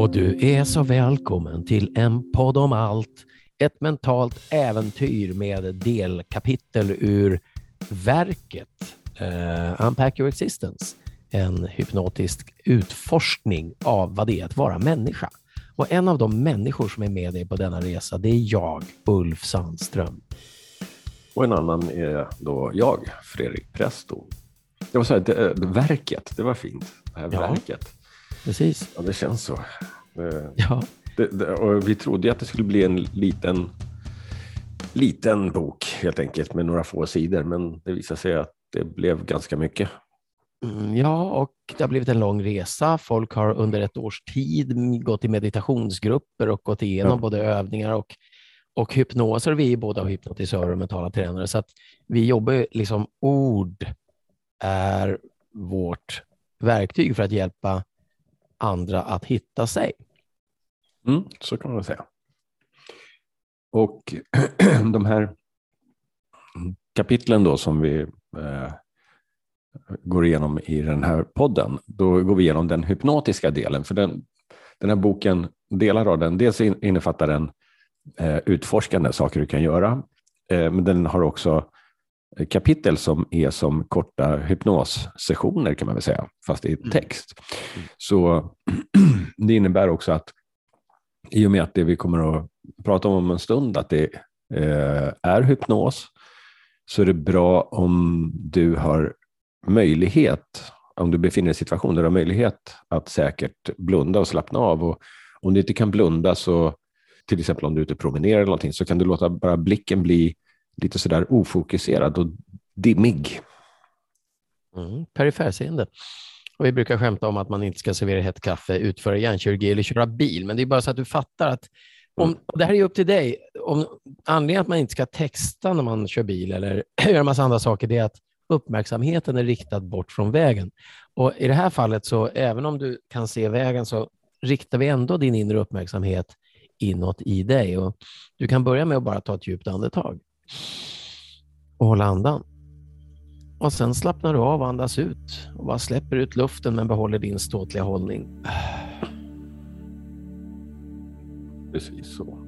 Och du är så välkommen till en podd om allt. Ett mentalt äventyr med delkapitel ur verket uh, Unpack Your Existence. En hypnotisk utforskning av vad det är att vara människa. Och en av de människor som är med dig på denna resa, det är jag, Ulf Sandström. Och en annan är då jag, Fredrik Presto. Det var så här, det, det, verket, det var fint. Det här ja, verket. Precis. Ja, det känns så. Det, ja. Det, och vi trodde att det skulle bli en liten, liten bok helt enkelt med några få sidor, men det visade sig att det blev ganska mycket. Mm, ja, och det har blivit en lång resa. Folk har under ett års tid gått i meditationsgrupper och gått igenom ja. både övningar och, och hypnoser. Vi är båda hypnotisörer och mentala tränare, så att vi jobbar liksom ord är vårt verktyg för att hjälpa andra att hitta sig. Mm, så kan man säga. Och de här kapitlen då som vi eh, går igenom i den här podden, då går vi igenom den hypnotiska delen. För den, den här boken, delar av den, dels innefattar den eh, utforskande saker du kan göra, eh, men den har också kapitel som är som korta hypnossessioner kan man väl säga, fast i mm. text. Så det innebär också att i och med att det vi kommer att prata om om en stund, att det eh, är hypnos, så är det bra om du har möjlighet, om du befinner dig i en situation där du har möjlighet att säkert blunda och slappna av. Och om du inte kan blunda, så till exempel om du är ute och promenerar eller någonting, så kan du låta bara blicken bli lite sådär ofokuserad och dimmig. Mm, perifärseende. Och vi brukar skämta om att man inte ska servera hett kaffe, utföra hjärnkirurgi eller köra bil, men det är bara så att du fattar att om, mm. det här är upp till dig. Om, anledningen att man inte ska texta när man kör bil eller göra massa andra saker, det är att uppmärksamheten är riktad bort från vägen. Och I det här fallet, så även om du kan se vägen, så riktar vi ändå din inre uppmärksamhet inåt i dig. Och du kan börja med att bara ta ett djupt andetag och hålla andan. Och sen slappnar du av och andas ut och bara släpper ut luften men behåller din ståtliga hållning. Precis så.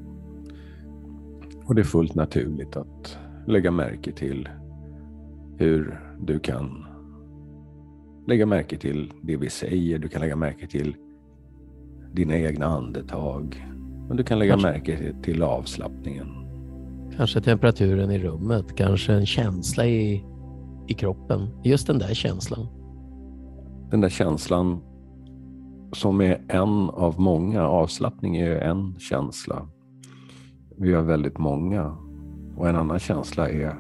Och det är fullt naturligt att lägga märke till hur du kan lägga märke till det vi säger. Du kan lägga märke till dina egna andetag. Men du kan lägga Kanske. märke till avslappningen. Kanske temperaturen i rummet, kanske en känsla i i kroppen. Just den där känslan. Den där känslan som är en av många. Avslappning är ju en känsla. Vi har väldigt många. Och en annan känsla är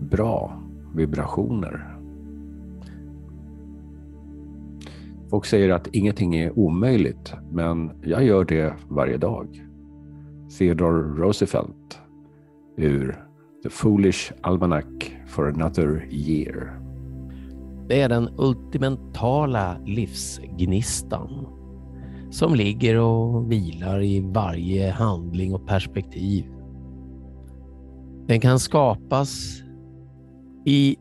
bra vibrationer. Folk säger att ingenting är omöjligt, men jag gör det varje dag. Theodore Roosevelt ur The Foolish Almanac for another year. Det är den ultimentala livsgnistan som ligger och vilar i varje handling och perspektiv. Den kan skapas i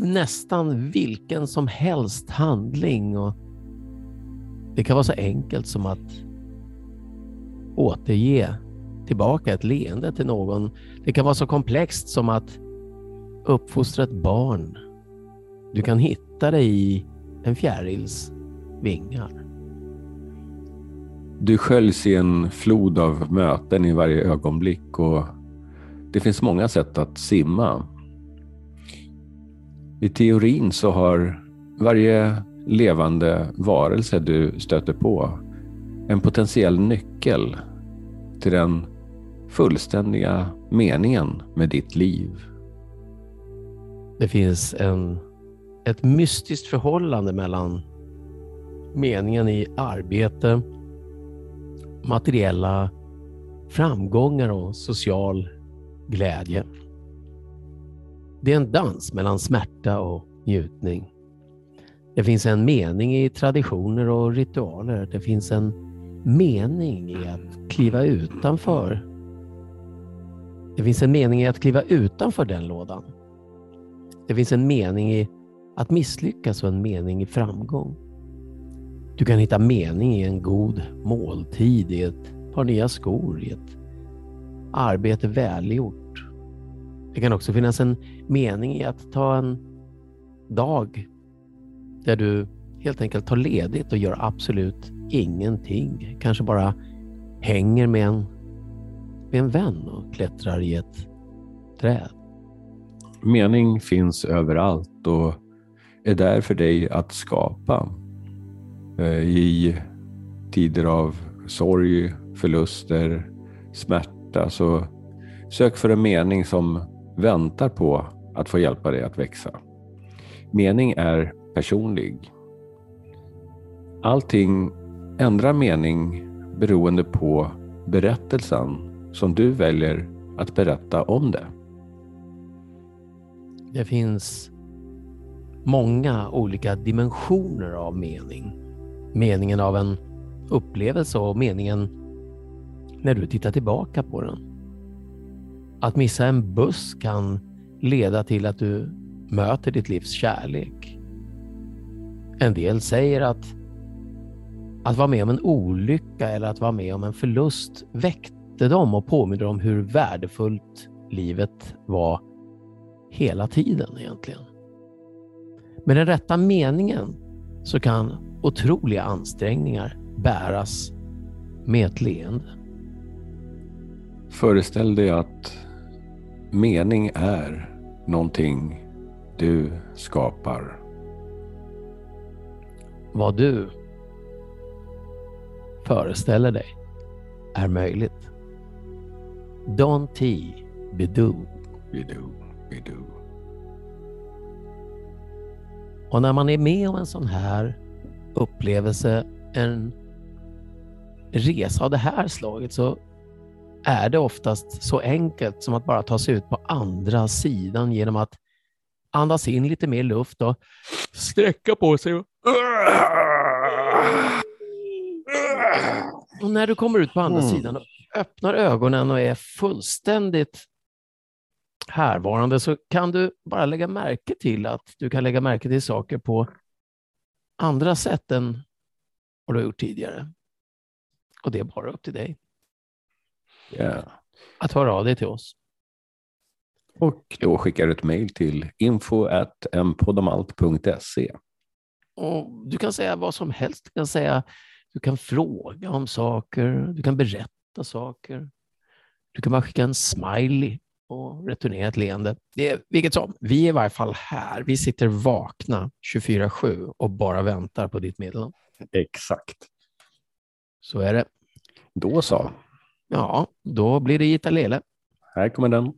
nästan vilken som helst handling och det kan vara så enkelt som att återge tillbaka ett leende till någon. Det kan vara så komplext som att uppfostra ett barn. Du kan hitta dig i en fjärils vingar. Du sköljs i en flod av möten i varje ögonblick och det finns många sätt att simma. I teorin så har varje levande varelse du stöter på en potentiell nyckel till den fullständiga meningen med ditt liv. Det finns en, ett mystiskt förhållande mellan meningen i arbete, materiella framgångar och social glädje. Det är en dans mellan smärta och njutning. Det finns en mening i traditioner och ritualer. Det finns en mening i att kliva utanför. Det finns en mening i att kliva utanför den lådan Det finns en mening i att misslyckas och en mening i framgång. Du kan hitta mening i en god måltid, i ett par nya skor, i ett arbete välgjort. Det kan också finnas en mening i att ta en dag där du helt enkelt tar ledigt och gör absolut ingenting. Kanske bara hänger med en, med en vän och klättrar i ett träd. Mening finns överallt och är där för dig att skapa. Eh, I tider av sorg, förluster, smärta så sök för en mening som väntar på att få hjälpa dig att växa. Mening är personlig. Allting ändrar mening beroende på berättelsen som du väljer att berätta om det. Det finns många olika dimensioner av mening. Meningen av en upplevelse och meningen när du tittar tillbaka på den. Att missa en buss kan leda till att du möter ditt livs kärlek. En del säger att att vara med om en olycka eller att vara med om en förlust väckte dem och påminde dem hur värdefullt livet var hela tiden egentligen. Med den rätta meningen så kan otroliga ansträngningar bäras med ett leende. Föreställ dig att mening är någonting du skapar. Vad du föreställer dig är möjligt. Don T. Bidoo. Bidoo, bidoo. Och när man är med om en sån här upplevelse, en resa av det här slaget, så är det oftast så enkelt som att bara ta sig ut på andra sidan genom att andas in lite mer luft och sträcka på sig. Och, och när du kommer ut på andra mm. sidan öppnar ögonen och är fullständigt härvarande så kan du bara lägga märke till att du kan lägga märke till saker på andra sätt än vad du har gjort tidigare. Och det är bara upp till dig. Yeah. Att höra av dig till oss. Och då skickar du ett mejl till info.mpoddomalt.se. Och du kan säga vad som helst. Du kan, säga, du kan fråga om saker, du kan berätta saker. Du kan bara skicka en smiley och returnera ett leende. Det är, vilket som, vi är i varje fall här. Vi sitter vakna 24-7 och bara väntar på ditt meddelande. Exakt. Så är det. Då så. Ja, då blir det Gitta Lele. Här kommer den.